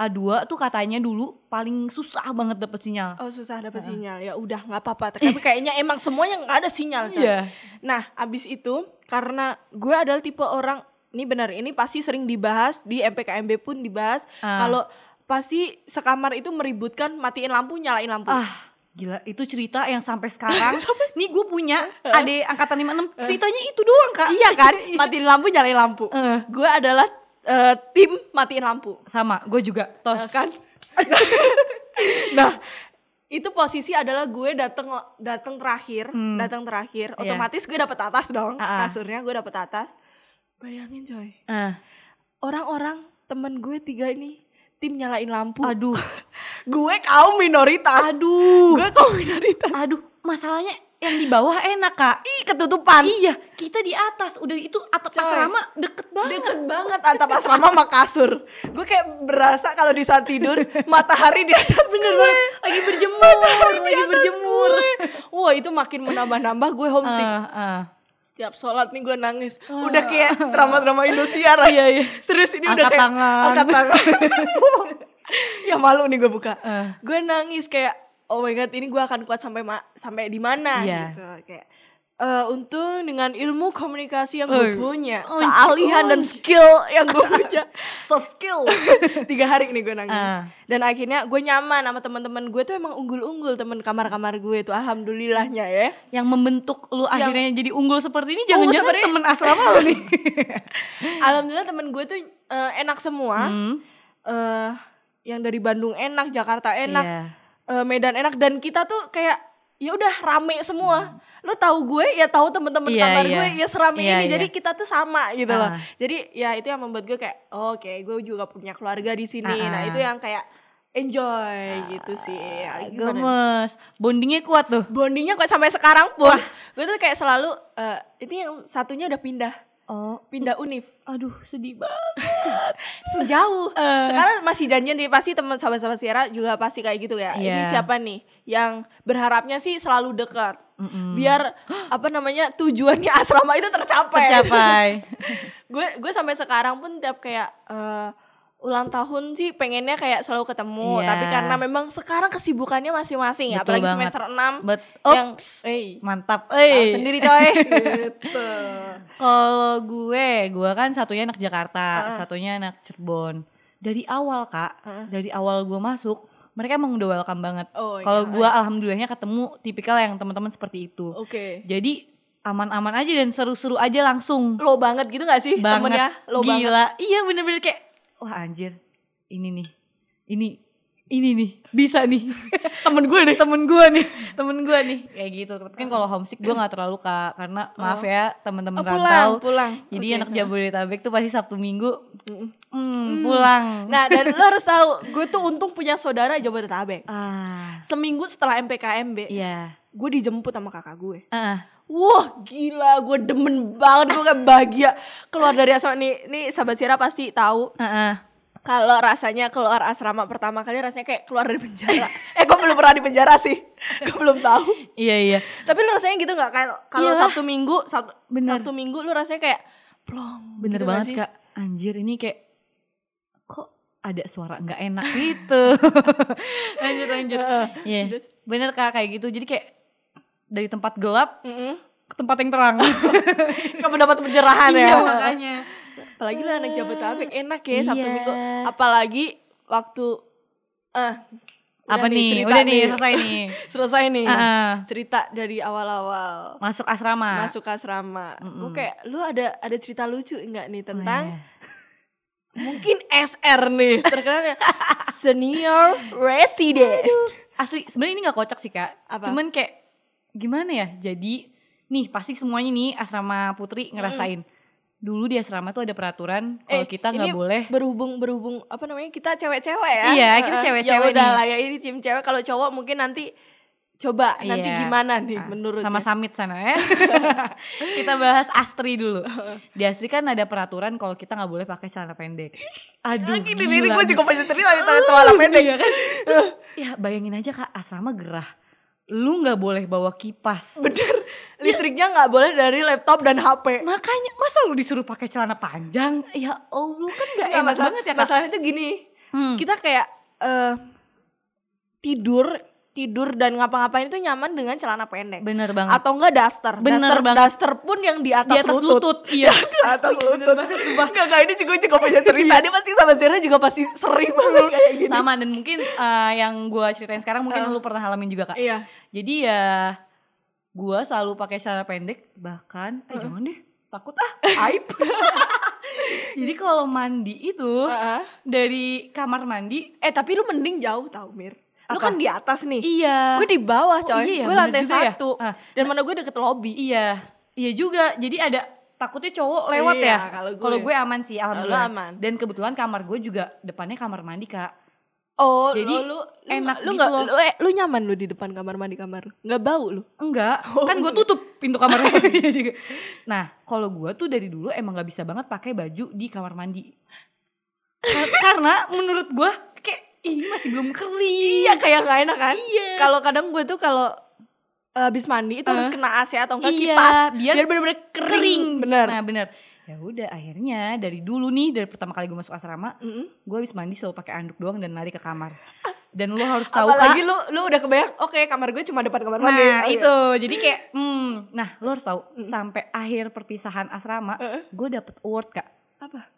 A2 tuh katanya dulu paling susah banget dapet sinyal. Oh susah dapet sinyal. Ya udah nggak apa-apa. Tapi kayaknya emang semuanya nggak ada sinyal. Iya. Nah abis itu karena gue adalah tipe orang ini benar ini pasti sering dibahas di MPKMB pun dibahas Ah. kalau pasti sekamar itu meributkan matiin lampu nyalain lampu. Ah, gila itu cerita yang sampai sekarang. nih gue punya adek angkatan 56 ceritanya itu doang, Kak. Iya kan? matiin lampu nyalain lampu. Eh. Gue adalah eh, tim matiin lampu. Sama, gue juga. Tos. Ya kan? nah, itu posisi adalah gue datang datang terakhir, Hmm. datang terakhir. Iya. Otomatis gue dapet atas dong. Ah, ah. Kasurnya gue dapet atas. Bayangin coy. Ah, Orang-orang temen gue tiga ini tim nyalain lampu. aduh. Gue kaum minoritas. Aduh. Gue kaum minoritas. Aduh, masalahnya yang di bawah enak, Kak. Ih, ketutupan. Iya, kita di atas. Udah itu atap Coy. asrama deket banget. Deket banget atap asrama sama kasur. Gue kayak berasa kalau di saat tidur matahari di atas bener banget. Lagi berjemur, lagi berjemur. Wah itu makin menambah-nambah gue homesick. Ah, ah. Setiap sholat nih gue nangis. Udah kayak drama-drama Indosiar. Iya, iya. Serius ini udah Angkat kayak tangan. angkat tangan. ya malu nih gue buka. Ah. Gue nangis kayak oh my god ini gue akan kuat sampai ma- sampai di mana Iya. gitu kayak. eh untung dengan ilmu komunikasi yang gue punya, Oi, keahlian dan oi. skill yang gue punya, Soft skill. tiga hari nih gue nangis. Ah. Dan akhirnya gue nyaman sama teman-teman gue tuh emang unggul-unggul temen kamar-kamar gue tuh, alhamdulillahnya ya. yang membentuk lu akhirnya jadi unggul seperti ini jangan-jangan seperti- temen asrama lu nih. Alhamdulillah temen gue tuh eh, enak semua. Hmm. eh yang dari Bandung enak, Jakarta enak. Iya. Eh, medan enak dan kita tuh kayak ya udah rame semua. Lu tahu gue ya tahu temen-temen Iya, kamar iya. gue ya serame Iya, ini. iya. Jadi kita tuh sama gitu loh. Ah. Jadi ya itu yang membuat gue kayak oh, oke gue juga punya keluarga di sini. Ah, Nah ah. itu yang kayak enjoy gitu sih. Ya? Gemes. Bondingnya kuat tuh. Bondingnya kok sampai sekarang pun gue tuh kayak selalu eh, ini yang satunya udah pindah Oh, pindah univ aduh sedih banget. sejauh Eh. sekarang masih janjian nih pasti teman sahabat-sahabat Sierra juga pasti kayak gitu ya ini Iya. siapa nih yang berharapnya sih selalu dekat Mm-mm. biar apa namanya tujuannya asrama itu tercapai Tercapai. gue gue sampai sekarang pun tiap kayak eh, ulang tahun sih pengennya kayak selalu ketemu Iya. tapi karena memang sekarang kesibukannya masing-masing ya apalagi banget. semester 6 Bet yang Ops. eh Mantap. Eh. sendiri coy gitu Kalau gue, gue kan satunya anak Jakarta, Heeh. satunya anak Cirebon. Dari awal kak, Heeh. dari awal gue masuk, mereka emang udah welcome banget. Oh, Kalau iya. gue alhamdulillahnya ketemu tipikal yang teman-teman seperti itu. oke Jadi aman-aman aja dan seru-seru aja langsung. lo banget gitu gak sih banget. temennya lo banget Gila. Iya bener-bener kayak, wah anjir, ini nih, ini, ini nih, bisa nih. temen gue nih temen gue nih, temen gue nih, kayak gitu. Tapi kan kalau homesick gue nggak terlalu kak, karena maaf ya teman-teman Oh, rantau. pulang pulang Jadi Oke. anak Jabodetabek tuh pasti Sabtu Minggu Mm-mm. hmm, pulang. Nah dan lo harus tahu, gue tuh untung punya saudara Jabodetabek. ah, Seminggu setelah MPKMB, iya. gue dijemput sama kakak gue. Ah, Wah gila, gue demen banget, gue kayak bahagia keluar dari asrama. Nih, nih sahabat Sierra pasti tahu ah, ah. kalau rasanya keluar asrama pertama kali rasanya kayak keluar dari penjara. eh, gue belum pernah di penjara sih, gue belum tahu. Iya iya. Tapi lu rasanya gitu nggak kayak kalau Iyalah. Sabtu Minggu, Sab- Bener. Sabtu Minggu lu rasanya kayak plong. Bener gitu banget kak. Anjir ini kayak kok ada suara nggak enak gitu. lanjut lanjut. Iya. Terus? Bener kak kayak gitu. Jadi kayak dari tempat gelap Mm-mm. ke tempat yang terang. Kamu dapat pencerahan ya. Iya makanya. Apalagi lah anak Jabodetabek enak ya Sabtu Iya. Minggu. Apalagi waktu eh Apa udah nih? cerita Udah nih selesai nih. selesai nih. Ah. Cerita dari awal-awal Masuk asrama. masuk asrama. Mm-mm. Gue kayak lu ada ada cerita lucu enggak nih Oh, tentang iya. mungkin SR nih terkenalnya senior resident. asli sebenarnya ini nggak kocak sih kak Apa? cuman kayak gimana ya? Jadi nih pasti semuanya nih asrama putri ngerasain. Dulu di asrama tuh ada peraturan kalau Eh, kita nggak boleh berhubung berhubung apa namanya kita cewek-cewek ya. Iya, kita cewek-cewek ya udah lah ya ini tim cewek. Kalau cowok mungkin nanti coba nanti Iya. gimana nih Ah, menurut sama Samit sana ya. Kita bahas Astri dulu. Di Astri kan ada peraturan kalau kita nggak boleh pakai celana pendek. Aduh Lagi gila gue juga tangan celana pendek. Iya kan? Terus, ya bayangin aja kak asrama gerah lu nggak boleh bawa kipas. Bener. Listriknya nggak boleh dari laptop dan HP makanya masa lu disuruh pakai celana panjang? Ya allah kan nggak enak masalah, banget ya masalahnya tuh gini. Hmm. kita kayak eh, tidur tidur dan ngapa-ngapain itu nyaman dengan celana pendek. Bener banget. Atau enggak daster. Bener daster, banget. daster pun yang di atas, di atas lutut, iya. Di atas lutut. Enggak, enggak, ini juga juga punya cerita. Dia pasti sama Sarah juga pasti sering banget kayak gini. Sama dan mungkin eh, yang gue ceritain sekarang mungkin lu pernah alamin juga kak. Iya. Jadi ya gue selalu pakai celana pendek bahkan eh jangan deh takut ah aib. Jadi kalau mandi itu Heeh. dari kamar mandi Eh tapi lu mending jauh tau Mir Lu Apa? kan di atas nih. Iya. Gue di bawah Oh, coy. iya ya, Gue lantai ya. satu. Ah. Dan mana gue deket lobby iya. Iya juga. Jadi ada takutnya cowok lewat Iya, ya? kalau gue- kalau gue aman sih alhamdulillah. aman. dan kebetulan kamar gue juga depannya kamar mandi kak. Oh Jadi, lu, lu, enak lu gitu nggak loh. lu, eh, lu nyaman lu di depan kamar mandi kamar? Nggak bau lu? Enggak, Oh, kan gue tutup pintu kamar mandi. Juga. Nah, kalau gue tuh dari dulu emang gak bisa banget pakai baju di kamar mandi. Kar- Karena menurut gue kayak ini masih belum kering. Iya kayak gak enak kan Iya. Kalau kadang gue tuh kalau eh, habis mandi itu harus Eh. kena AC atau enggak Iya, kipas biar biar bener-bener kering, bener Nah, bener. Ya udah, akhirnya dari dulu nih dari pertama kali gue masuk asrama, Mm-mm. gue habis mandi selalu pakai anduk doang dan lari ke kamar. Dan lo harus tahu Apalagi kak. lu lu udah kebayang oke kamar gue cuma depan kamar Nah mandi Oh, iya. itu, jadi kayak, hmm, nah lo harus tahu sampai akhir perpisahan asrama, Heeh. gue dapet award kak. Apa?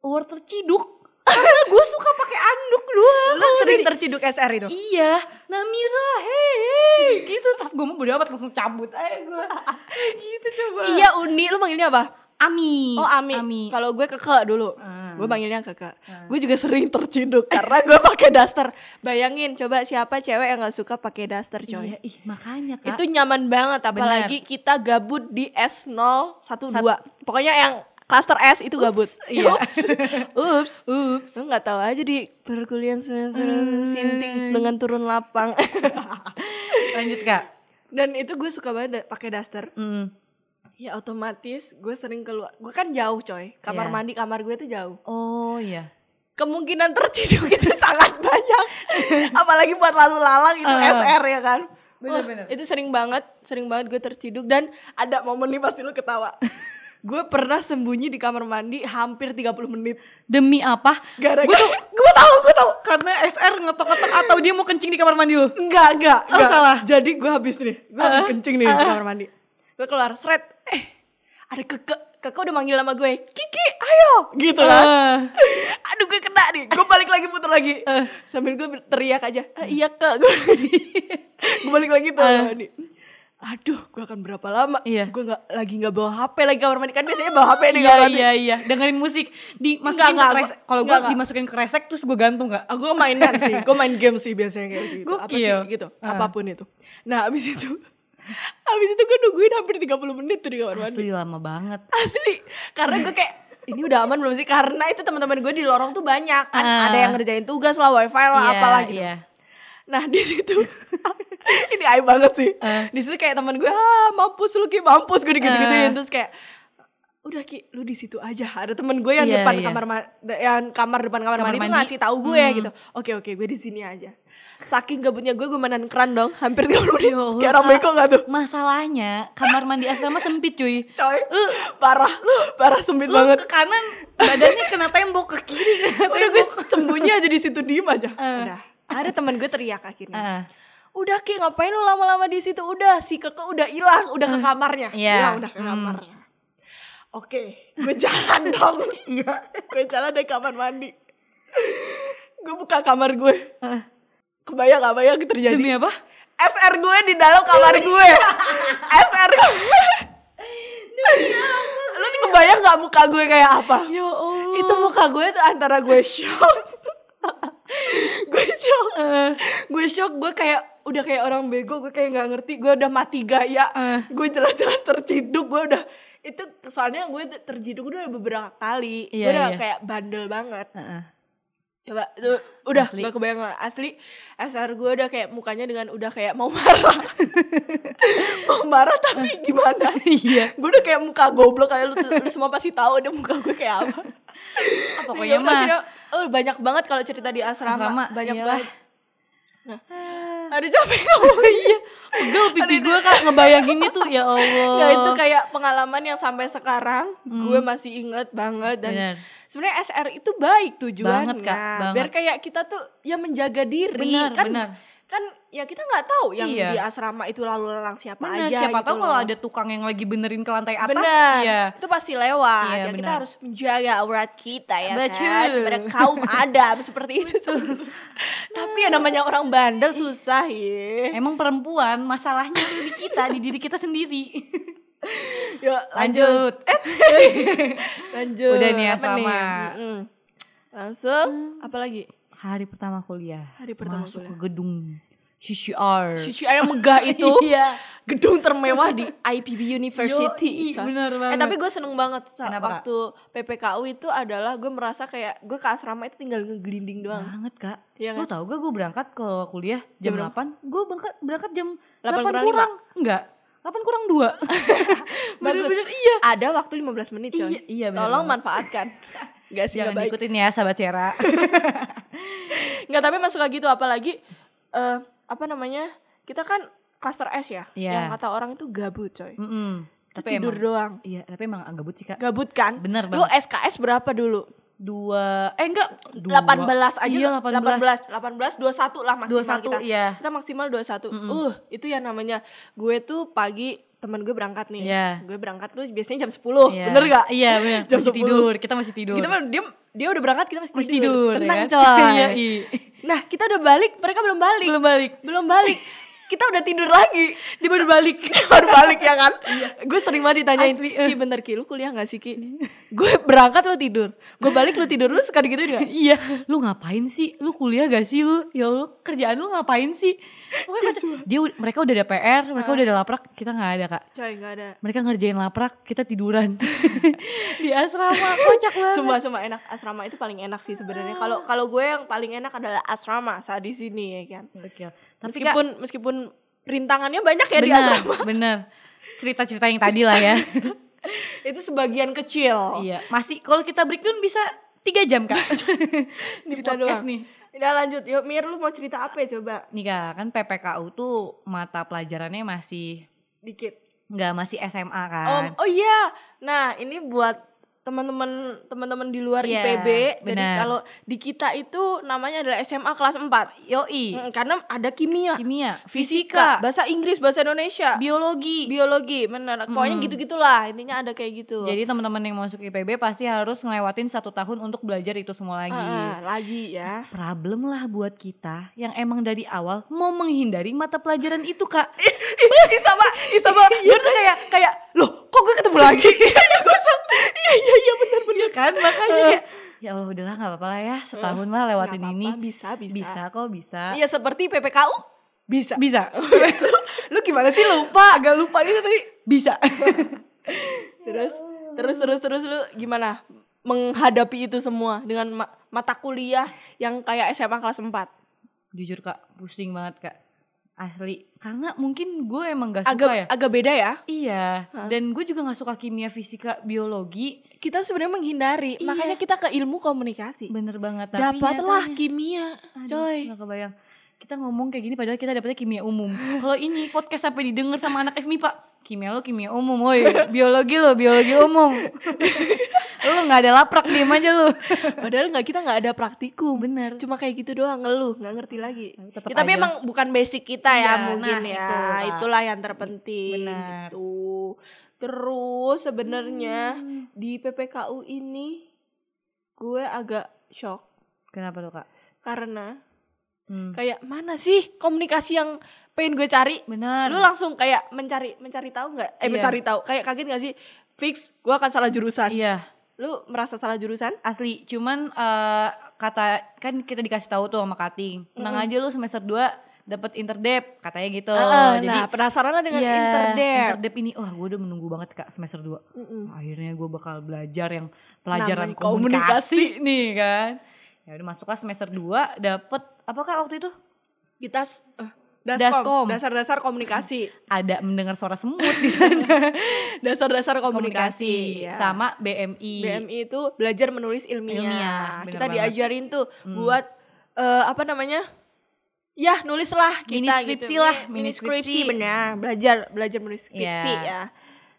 award terciduk karena gue suka pakai anduk doang. Lu sering terciduk SR itu? Iya. Namira hei, hei gitu. Terus gue mau bodo amat langsung cabut aja gue gitu coba. Iya Uni lu manggilnya apa? Ami. Oh Ami, Ami. Kalau gue keke dulu. Ah. gue panggilnya kakak gue juga sering terciduk karena gue pakai daster. Bayangin coba siapa cewek yang nggak suka pakai daster coy? Iya, ih makanya kak. itu nyaman banget apalagi kita gabut di S012 pokoknya yang cluster S itu gabut iya. ups ups ups lu nggak tahu aja di perkuliahan semester sinting dengan turun lapang Lanjut kak. dan itu gue suka banget pakai daster Mm. ya otomatis gue sering keluar gue kan jauh coy kamar Iya. mandi kamar gue tuh jauh Oh iya. kemungkinan terciduk itu sangat banyak apalagi buat lalu lalang itu Ah. SR ya kan Bener-bener. Wah, itu sering banget sering banget gue terciduk dan ada momen nih pasti lu ketawa gue pernah sembunyi di kamar mandi hampir 30 menit. Demi apa? gara-gara gue tahu gue tahu. Karena SR ngetok-ngetok atau dia mau kencing di kamar mandi lu? enggak enggak, Oh, enggak. salah. jadi gue habis nih. Gue habis kencing nih di kamar mandi. Gue keluar seret. Eh ada keke keke udah manggil nama gue. Kiki ayo. Gitu kan? Ah. aduh gue kena nih. Gue balik lagi putar lagi. Eh. sambil gue teriak aja. "Ah, iya kak. Gue gue balik lagi tuh Eh. mandi aduh gue akan berapa lama Iya. gue nggak lagi nggak bawa hp lagi kamar mandi kan biasanya bawa hp di Iya kamar mandi iya iya. Dengerin musik. Dimasukin Enggak, ke gua- Kalau gue dimasukin ke kresek terus gue gantung kak. Aku mainan sih, gue main game sih biasanya kayak gitu. Apa sih Gokil. gitu, Ah. apa pun itu. Nah abis itu, abis itu gue nungguin hampir 30 menit tuh di kamar mandi. Asli lama banget. Asli, karena gue kayak ini udah aman belum sih? Karena itu teman-teman gue di lorong tuh banyak kan, Ah. ada yang ngerjain tugas lah, wifi lah, Iya, apalah gitu. Iya. Nah di situ, ini aib banget sih. Ah. Di situ kayak teman gue, ah mampus lu ki, mampus gue Ah. digitu-gituin terus kayak udah ki lu di situ aja ada temen gue yang Iya, depan iya. kamar ma- yang kamar depan kamar, Kamar mandi, mandi. tuh ngasih tahu gue Hmm. gitu oke oke gue di sini aja saking gabutnya gue gue manan keran dong hampir 30 menit Ya kayak orang beko gak tuh Masalahnya kamar mandi asrama sempit cuy. coy parah parah sempit Lu banget ke kanan badannya kena tembok ke kiri kena udah gue sembunyi aja di situ diem aja Eh. udah ada temen gue teriak akhirnya Ah, udah ki ngapain lu lama-lama di situ? Udah si keke udah hilang udah ke kamarnya. Iya. hilang udah ke Hmm. kamarnya. Oke gue jalan dong. Iya. Gue jalan dari kamar mandi. Gue buka kamar gue kebayang gak bayang terjadi. Demi apa? SR gue di dalam kamar gue SR gue lu kebayang gak muka gue kayak apa? Ya Allah. itu muka gue tuh antara gue shock. Gue shock. Eh, gue shock gue kayak udah kayak orang bego gue kayak nggak ngerti gue udah mati gaya Eh. gue jelas-jelas terciduk gue udah itu soalnya gue terciduk udah beberapa kali Iya, gue udah iya. kayak bandel banget Heeh. coba itu udah Asli. gak kebayang lah. asli SR gue udah kayak mukanya dengan udah kayak mau marah mau marah tapi gimana Iya. gue udah kayak muka goblok kayak lu, lu semua pasti tahu deh muka gue kayak apa Ah, Pokoknya Ya udah, mah oh, banyak banget kalau cerita di asrama, Asrama, banyak iyalah. banget nah ada capek ngomong iya pegel pipi gue kak ngebayanginnya tuh ya Allah. ya itu kayak pengalaman yang sampai sekarang gue masih inget banget dan Bener. sebenarnya SR itu baik tujuannya Banget, Kak, banget. biar kayak kita tuh ya menjaga diri Bener, kan bener. Kan ya kita nggak tahu yang Iya. di asrama itu lalu lalang siapa Bener, aja siapa gitu tahu kalau ada tukang yang lagi benerin ke lantai atas. Bener, Iya. itu pasti lewat. Iya, ya kita benar. harus menjaga aurat kita ya Betul. kan. Daripada kaum Adam seperti itu. Tapi ya namanya orang bandel susah ya. Emang perempuan masalahnya di kita, di diri kita sendiri. Yuk lanjut, Lanjut. lanjut. Udah nih, asrama. Mm-mm. Langsung, apa lagi? Hari pertama kuliah. Hari pertama Masuk kuliah. ke gedung CCR. Cici yang megah itu Iya. gedung termewah di IPB University. coy. bener Eh banget. tapi gue seneng banget. Kenapa, Kak? waktu PPKU itu adalah gue merasa kayak gue ke asrama itu tinggal ngegelinding doang. banget kak. Iya Lo kan? tau gak gue berangkat ke kuliah jam Jam 8 Gue berangkat, berangkat jam 8 8, kurang kurang, Enggak 8 kurang 2 Bagus. Bener-bener iya Ada waktu 15 menit coy. Iya, iya, bener Tolong banget. manfaatkan. Gak sih Jangan gak baik. ikutin ya sahabat Sera Nggak tapi masuk lagi tuh apalagi eh apa namanya? Kita kan cluster S ya. Iya. Yang kata orang itu gabut coy. Mm-mm. Itu Tapi tidur emang doang. Iya tapi emang gabut sih kak Gabut kan? Bener Lu banget SKS berapa dulu? Dua Eh enggak dua. 18 aja. Iya 18 18. 18 21 lah maksimal 21 kita. iya Kita maksimal 21. Mm-mm. Uh, itu yang namanya gue tuh pagi temen gue berangkat nih. Iya. Gue berangkat tuh biasanya jam 10. Iya. Bener gak? Iya bener Jam Masih 10. tidur Kita masih tidur Kita dia dia udah berangkat kita masih, Masih tidur ya Tenang kan? coy. Iya iya Nah, kita udah balik, mereka belum balik. Belum balik Belum balik. kita udah tidur lagi. Dia baru balik. Baru balik ya kan? Gue sering banget ditanyain, Asli, eh. Ki bentar Ki, lu kuliah gak sih Ki? gue berangkat lu tidur, gue balik lu tidur, lu suka gitu gak? iya, lu ngapain sih? Lu kuliah gak sih lu? Ya Allah, kerjaan lu ngapain sih? Pokoknya pacar- dia mereka udah ada PR, mereka udah ada laprak, kita nggak ada kak. Coy gak ada. Mereka ngerjain laprak, kita tiduran di asrama, kocak banget. Sumpah, sumpah enak. Asrama itu paling enak sih sebenarnya. Kalau kalau gue yang paling enak adalah asrama saat di sini ya kan. Gokil. Tapi Meskipun meskipun rintangannya banyak ya di bener, asrama. bener. Cerita-cerita yang tadi lah ya. itu sebagian kecil. iya, masih kalau kita breakdown bisa tiga jam kak. Di Cerita doang. nih. Udah lanjut, yuk Mir lu mau cerita apa ya coba? Nih kak, kan PPKU tuh mata pelajarannya masih Dikit. nggak masih SMA Oh, kan. oh iya. Nah, ini buat teman-teman teman-teman di luar Iya, IPB. Jadi benar. kalau di kita itu namanya adalah SMA kelas 4. Yoi, Mm, karena ada kimia, kimia, fisika, fisika, bahasa Inggris, bahasa Indonesia, biologi. biologi, benar. Pokoknya gitu-gitulah. Intinya ada kayak gitu. Jadi teman-teman yang masuk IPB pasti harus ngelewatin satu tahun untuk belajar itu semua lagi. Ah, lagi ya. Problem lah buat kita yang emang dari awal mau menghindari mata pelajaran itu kak. Sama, ih sama. Gue tuh kayak kayak loh, kok gue ketemu lagi? Iya iya iya benar benar kan makanya kayak ya Allah udahlah nggak apa-apa lah ya setahun lah lewatin Nggak ini. apa-apa, bisa, bisa. Bisa kok bisa. Iya seperti PPKU bisa. Bisa. Lu gimana sih lupa? Agak lupa gitu tadi. Bisa. Terus terus terus terus lu gimana menghadapi itu semua dengan ma- mata kuliah yang kayak SMA kelas 4? Jujur kak pusing banget kak. Asli. Karena mungkin gue emang gak suka Agak ya. agak beda ya. Iya, dan gue juga gak suka kimia, fisika, biologi. Kita sebenarnya menghindari, Iya. makanya kita ke ilmu komunikasi. Bener banget. Tapi Dapatlah nyatanya- kimia, Aduh, coy. Gak kebayang. Kita ngomong kayak gini padahal kita dapetnya kimia umum. Kalau ini podcast sampai didengar sama anak FMI pak. Kimia lo kimia umum, woi. Biologi lo biologi umum. lo nggak ada laprak diem aja lo. Padahal nggak kita nggak ada praktikum. Bener. Cuma kayak gitu doang ngeluh, nggak ngerti lagi. Tetep Ya, tapi aja. emang bukan basic kita ya Iya, mungkin nah, ya. itu, Kak. Itulah yang terpenting. Benar. Gitu. Terus sebenarnya Hmm. di PPKU ini gue agak shock Kenapa lo kak? karena Hmm. kayak mana sih komunikasi yang pengen gue cari? Bener. Lu langsung kayak mencari mencari tahu nggak? Eh Iya. mencari tahu. Kayak kaget gak sih? Fix, gue akan salah jurusan. Iya. Lu merasa salah jurusan? Asli, cuman eh, kata kan kita dikasih tahu tuh sama Kating. Tenang aja lu semester 2 dapat interdep katanya gitu. Ah, Jadi nah, penasaran lah dengan Iya, interdep. interdep ini wah gue udah menunggu banget kak semester 2 Mm-mm. akhirnya gue bakal belajar yang pelajaran Namanya komunikasi. komunikasi, nih kan ya udah masuklah semester 2 dapet apa kak waktu itu Kita s- eh, Daskom. dasar-dasar komunikasi. ada mendengar suara semut di sana Dasar-dasar komunikasi, komunikasi ya. sama BMI BMI itu belajar menulis ilmiah. Ilmiah, kita banget. diajarin tuh Hmm. buat eh, apa namanya? Ya, nulislah kita Mini skripsi gitu. lah, mini, mini skripsi benar. Belajar belajar menulis skripsi Iya. ya.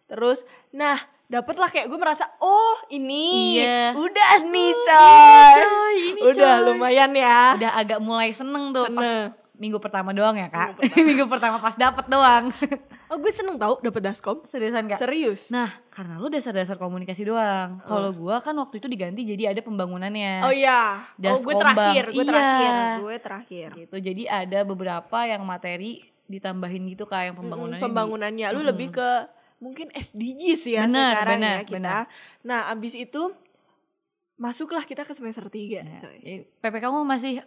Terus nah, dapatlah kayak gue merasa, "Oh, ini Iya. udah nih, coy." coy ini udah coy. lumayan ya. udah agak mulai seneng tuh Seneng. Minggu pertama doang ya kak minggu pertama, pas dapet doang Oh, gue seneng tau dapet daskom. seriusan kak Serius. Nah, karena lu dasar-dasar komunikasi doang. Kalau gua kan waktu itu diganti jadi ada pembangunannya. Oh iya. Oh, gue Daskombang. terakhir, gue Iya. terakhir, gue terakhir. gitu. Jadi ada beberapa yang materi ditambahin gitu kak yang pembangunannya. Mm, pembangunannya lu lebih ke mungkin SDGs ya Bener, sekarang bener, ya kita. bener. Nah, abis itu masuklah kita ke semester 3, di. coy. Ya, PPKU masih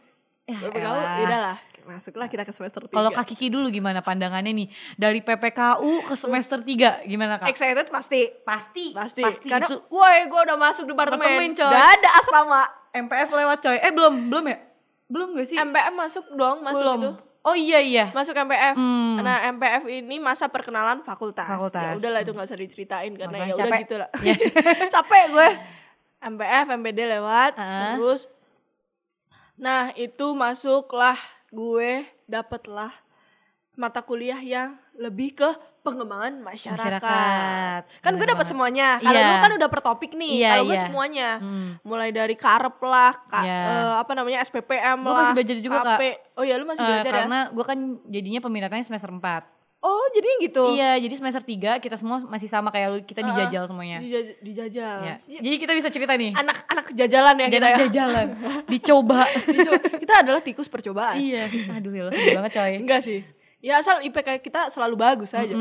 ya PPKU elah. udahlah, masuklah kita ke semester 3. Kalau Kak Kiki dulu gimana pandangannya nih dari PPKU ke semester 3 gimana Kak? excited pasti. Pasti, Pasti. pasti Karena itu woi, gue udah masuk departemen. Departemen, coy. Udah ada asrama. MPF lewat coy. Eh belum, belum ya? Belum gak sih? MPF masuk dong, masuk belum. itu. Oh iya iya. Masuk MPF. Hmm. Nah, MPF ini masa perkenalan fakultas. Fakultas. Ya udahlah itu nggak usah diceritain karena ya udah gitu lah. Ya. capek gue. MPF, MPD lewat, Ah. terus Nah, itu masuklah gue dapatlah mata kuliah yang lebih ke pengembangan masyarakat. Masyarakat. Kan gue dapat semuanya. Kalau Iya. lu kan udah per topik nih. Iya, Kalau gue iya. semuanya. Hmm. Mulai dari karep lah, ka- Iya. eh, apa namanya SPPM Gua lah. masih belajar juga, Kak. KP. Oh iya, lu masih Eh, belajar ya? karena gue kan jadinya peminatannya semester 4 Oh, jadi gitu. Iya, jadi semester 3 kita semua masih sama kayak lu, kita dijajal semuanya. Dijaj- dijajal. Iya. Iya. Jadi kita bisa cerita nih. Anak-anak ya kita Jangan ya. jajalan, dicoba. Dicoba. kita adalah tikus percobaan. iya. Aduh ya sedih banget coy. Enggak sih. Ya asal IPK kita selalu bagus aja.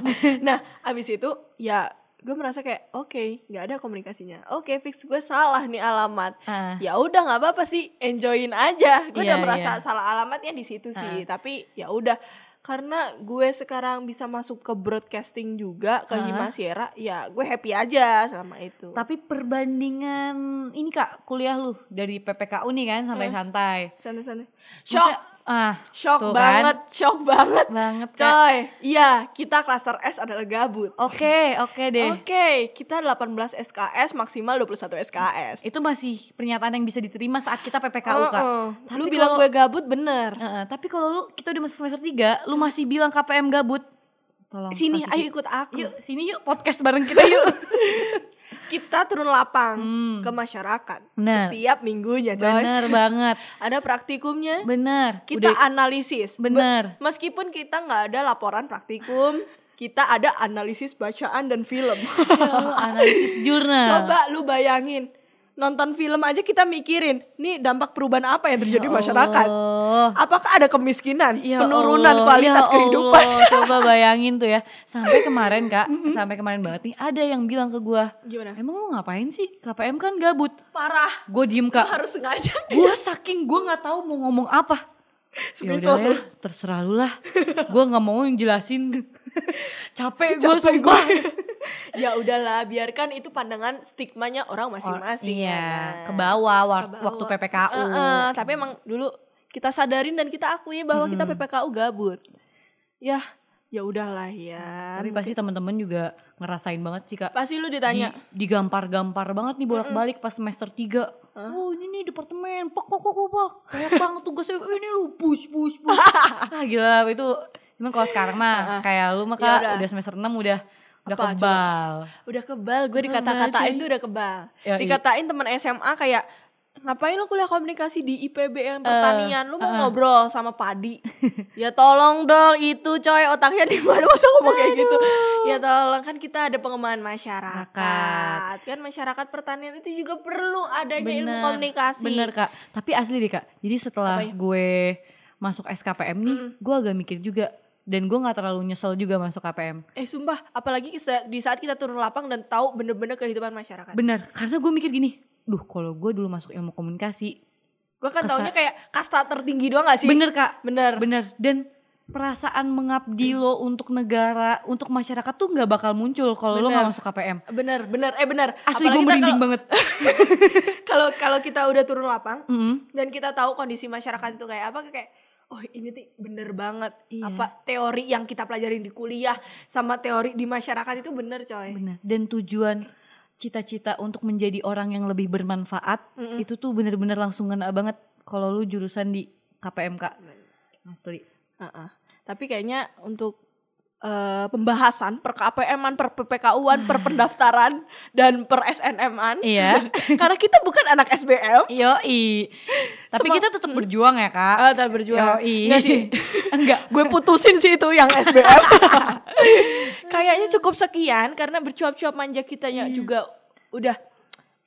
nah, abis itu ya gue merasa kayak oke nggak ada komunikasinya. Oke fix gue salah nih alamat. Ah. Ya udah nggak apa-apa sih, enjoyin aja. Gue Iya, udah merasa iya. salah alamatnya di situ sih. Tapi ya udah karena gue sekarang bisa masuk ke broadcasting juga ke. Hima Sierra, ya gue happy aja selama itu. Tapi perbandingan ini kak kuliah lu dari PPKU nih kan santai-santai. Santai-santai. Shock, Ah, shock tuh kan. banget, shock banget. banget. Coy, iya kita klaster S adalah gabut. Oke oke deh. Oke, kita 18 SKS maksimal 21 SKS. Itu masih pernyataan yang bisa diterima saat kita PPKU kak. Heeh. Tapi Lu bilang kalau- gue gabut bener. Heeh, tapi kalau lu kita udah masuk semester 3, lu masih bilang KPM gabut. Tolong. Sini, ayo ikut aku. Yuk, sini yuk podcast bareng kita yuk. Kita turun lapang Hmm. ke masyarakat Bener. setiap minggunya, coy. Bener banget. Ada praktikumnya. Bener. Kita Udah- analisis. Be- bener. Meskipun kita nggak ada laporan praktikum, kita ada analisis bacaan dan film. Ya, analisis jurnal. Coba lu bayangin, nonton film aja kita mikirin, nih dampak perubahan apa yang terjadi di Ya masyarakat? Apakah ada kemiskinan, Ya penurunan Allah, kualitas ya kehidupan? Allah, Coba bayangin tuh ya. Sampai kemarin kak, sampai kemarin banget nih, ada yang bilang ke gua, Gimana? emang lu ngapain sih? KPM kan gabut. Parah. Gue diem Lu kak. harus sengaja. Gua saking gue nggak tahu mau ngomong apa. Ya Screenshot udah ya, terserah lu lah. Gue nggak mau jelasin. Capek gue sumpah. Ya udahlah, biarkan itu pandangan stigmanya orang masing-masing. iya, ya kan? ke bawah waktu PPKU. Eh, eh, tapi emang dulu kita sadarin dan kita akui bahwa kita PPKU gabut. Ya, ya udahlah ya. Tapi pasti teman-teman juga ngerasain banget sih kak. pasti lu Di, ditanya. digampar-gampar banget nih bolak-balik pas semester 3 Oh ini nih departemen, pak pak pak pak Banyak banget tugasnya, ini lu push push push Ah gila itu Emang kalau sekarang mah kayak lu mah Ya kak udah. udah semester 6 udah udah Apa, kebal Udah kebal, gue dikata-katain tuh udah kebal. Ya. Dikatain teman SMA kayak ngapain lu kuliah komunikasi di IPB yang pertanian? Lu mau eh. ngobrol sama padi? ya tolong dong itu coy otaknya di mana masa ngomong kayak gitu? Ya tolong kan kita ada pengembangan masyarakat. Kan masyarakat pertanian itu juga perlu adanya ilmu komunikasi. Bener kak Tapi asli deh kak Jadi setelah ya? gue masuk SKPM nih Gue agak mikir juga Dan gue gak terlalu nyesel juga masuk KPM Eh sumpah, apalagi di saat kita turun lapang dan tahu bener-bener kehidupan masyarakat. Bener Karena gue mikir gini Duh kalau gue dulu masuk ilmu komunikasi Gue kan Kesa- taunya kayak kasta tertinggi doang gak sih? Bener kak Bener. Bener Dan perasaan mengabdi lo untuk negara, untuk masyarakat tuh nggak bakal muncul kalau lo nggak masuk KPM. Bener, bener, eh bener. Asli gue merinding kalau- banget. Kalau kalau kita udah turun lapang Mm. dan kita tahu kondisi masyarakat itu kayak apa kayak oh ini tuh bener banget Iya. apa teori yang kita pelajarin di kuliah sama teori di masyarakat itu bener coy. Bener. Dan tujuan cita-cita untuk menjadi orang yang lebih bermanfaat itu tuh bener-bener langsung ngena banget kalau lu jurusan di KPM kak. Asli. Heeh. Tapi kayaknya untuk eh, pembahasan per KPM-an, per PPKU-an, per pendaftaran dan per SNM-an. Iya. Karena kita bukan anak SBM. Yoi. Tapi Semua- kita tetap berjuang ya kak. Ah, tetap berjuang. Yoi. Enggak sih. Enggak. gue putusin sih itu yang SBM. Kayaknya cukup sekian karena bercuap-cuap manja kitanya juga udah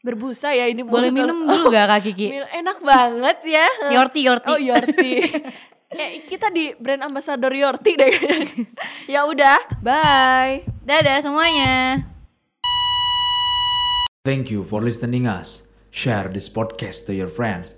berbusa ya ini. Boleh minum dulu gak kak Kiki? Enak banget ya. Yorti, Yorti. Oh Yorti. Eh, kita di brand ambassador Yorti deh. ya udah, bye. Dadah semuanya. Thank you for listening us. Share this podcast to your friends.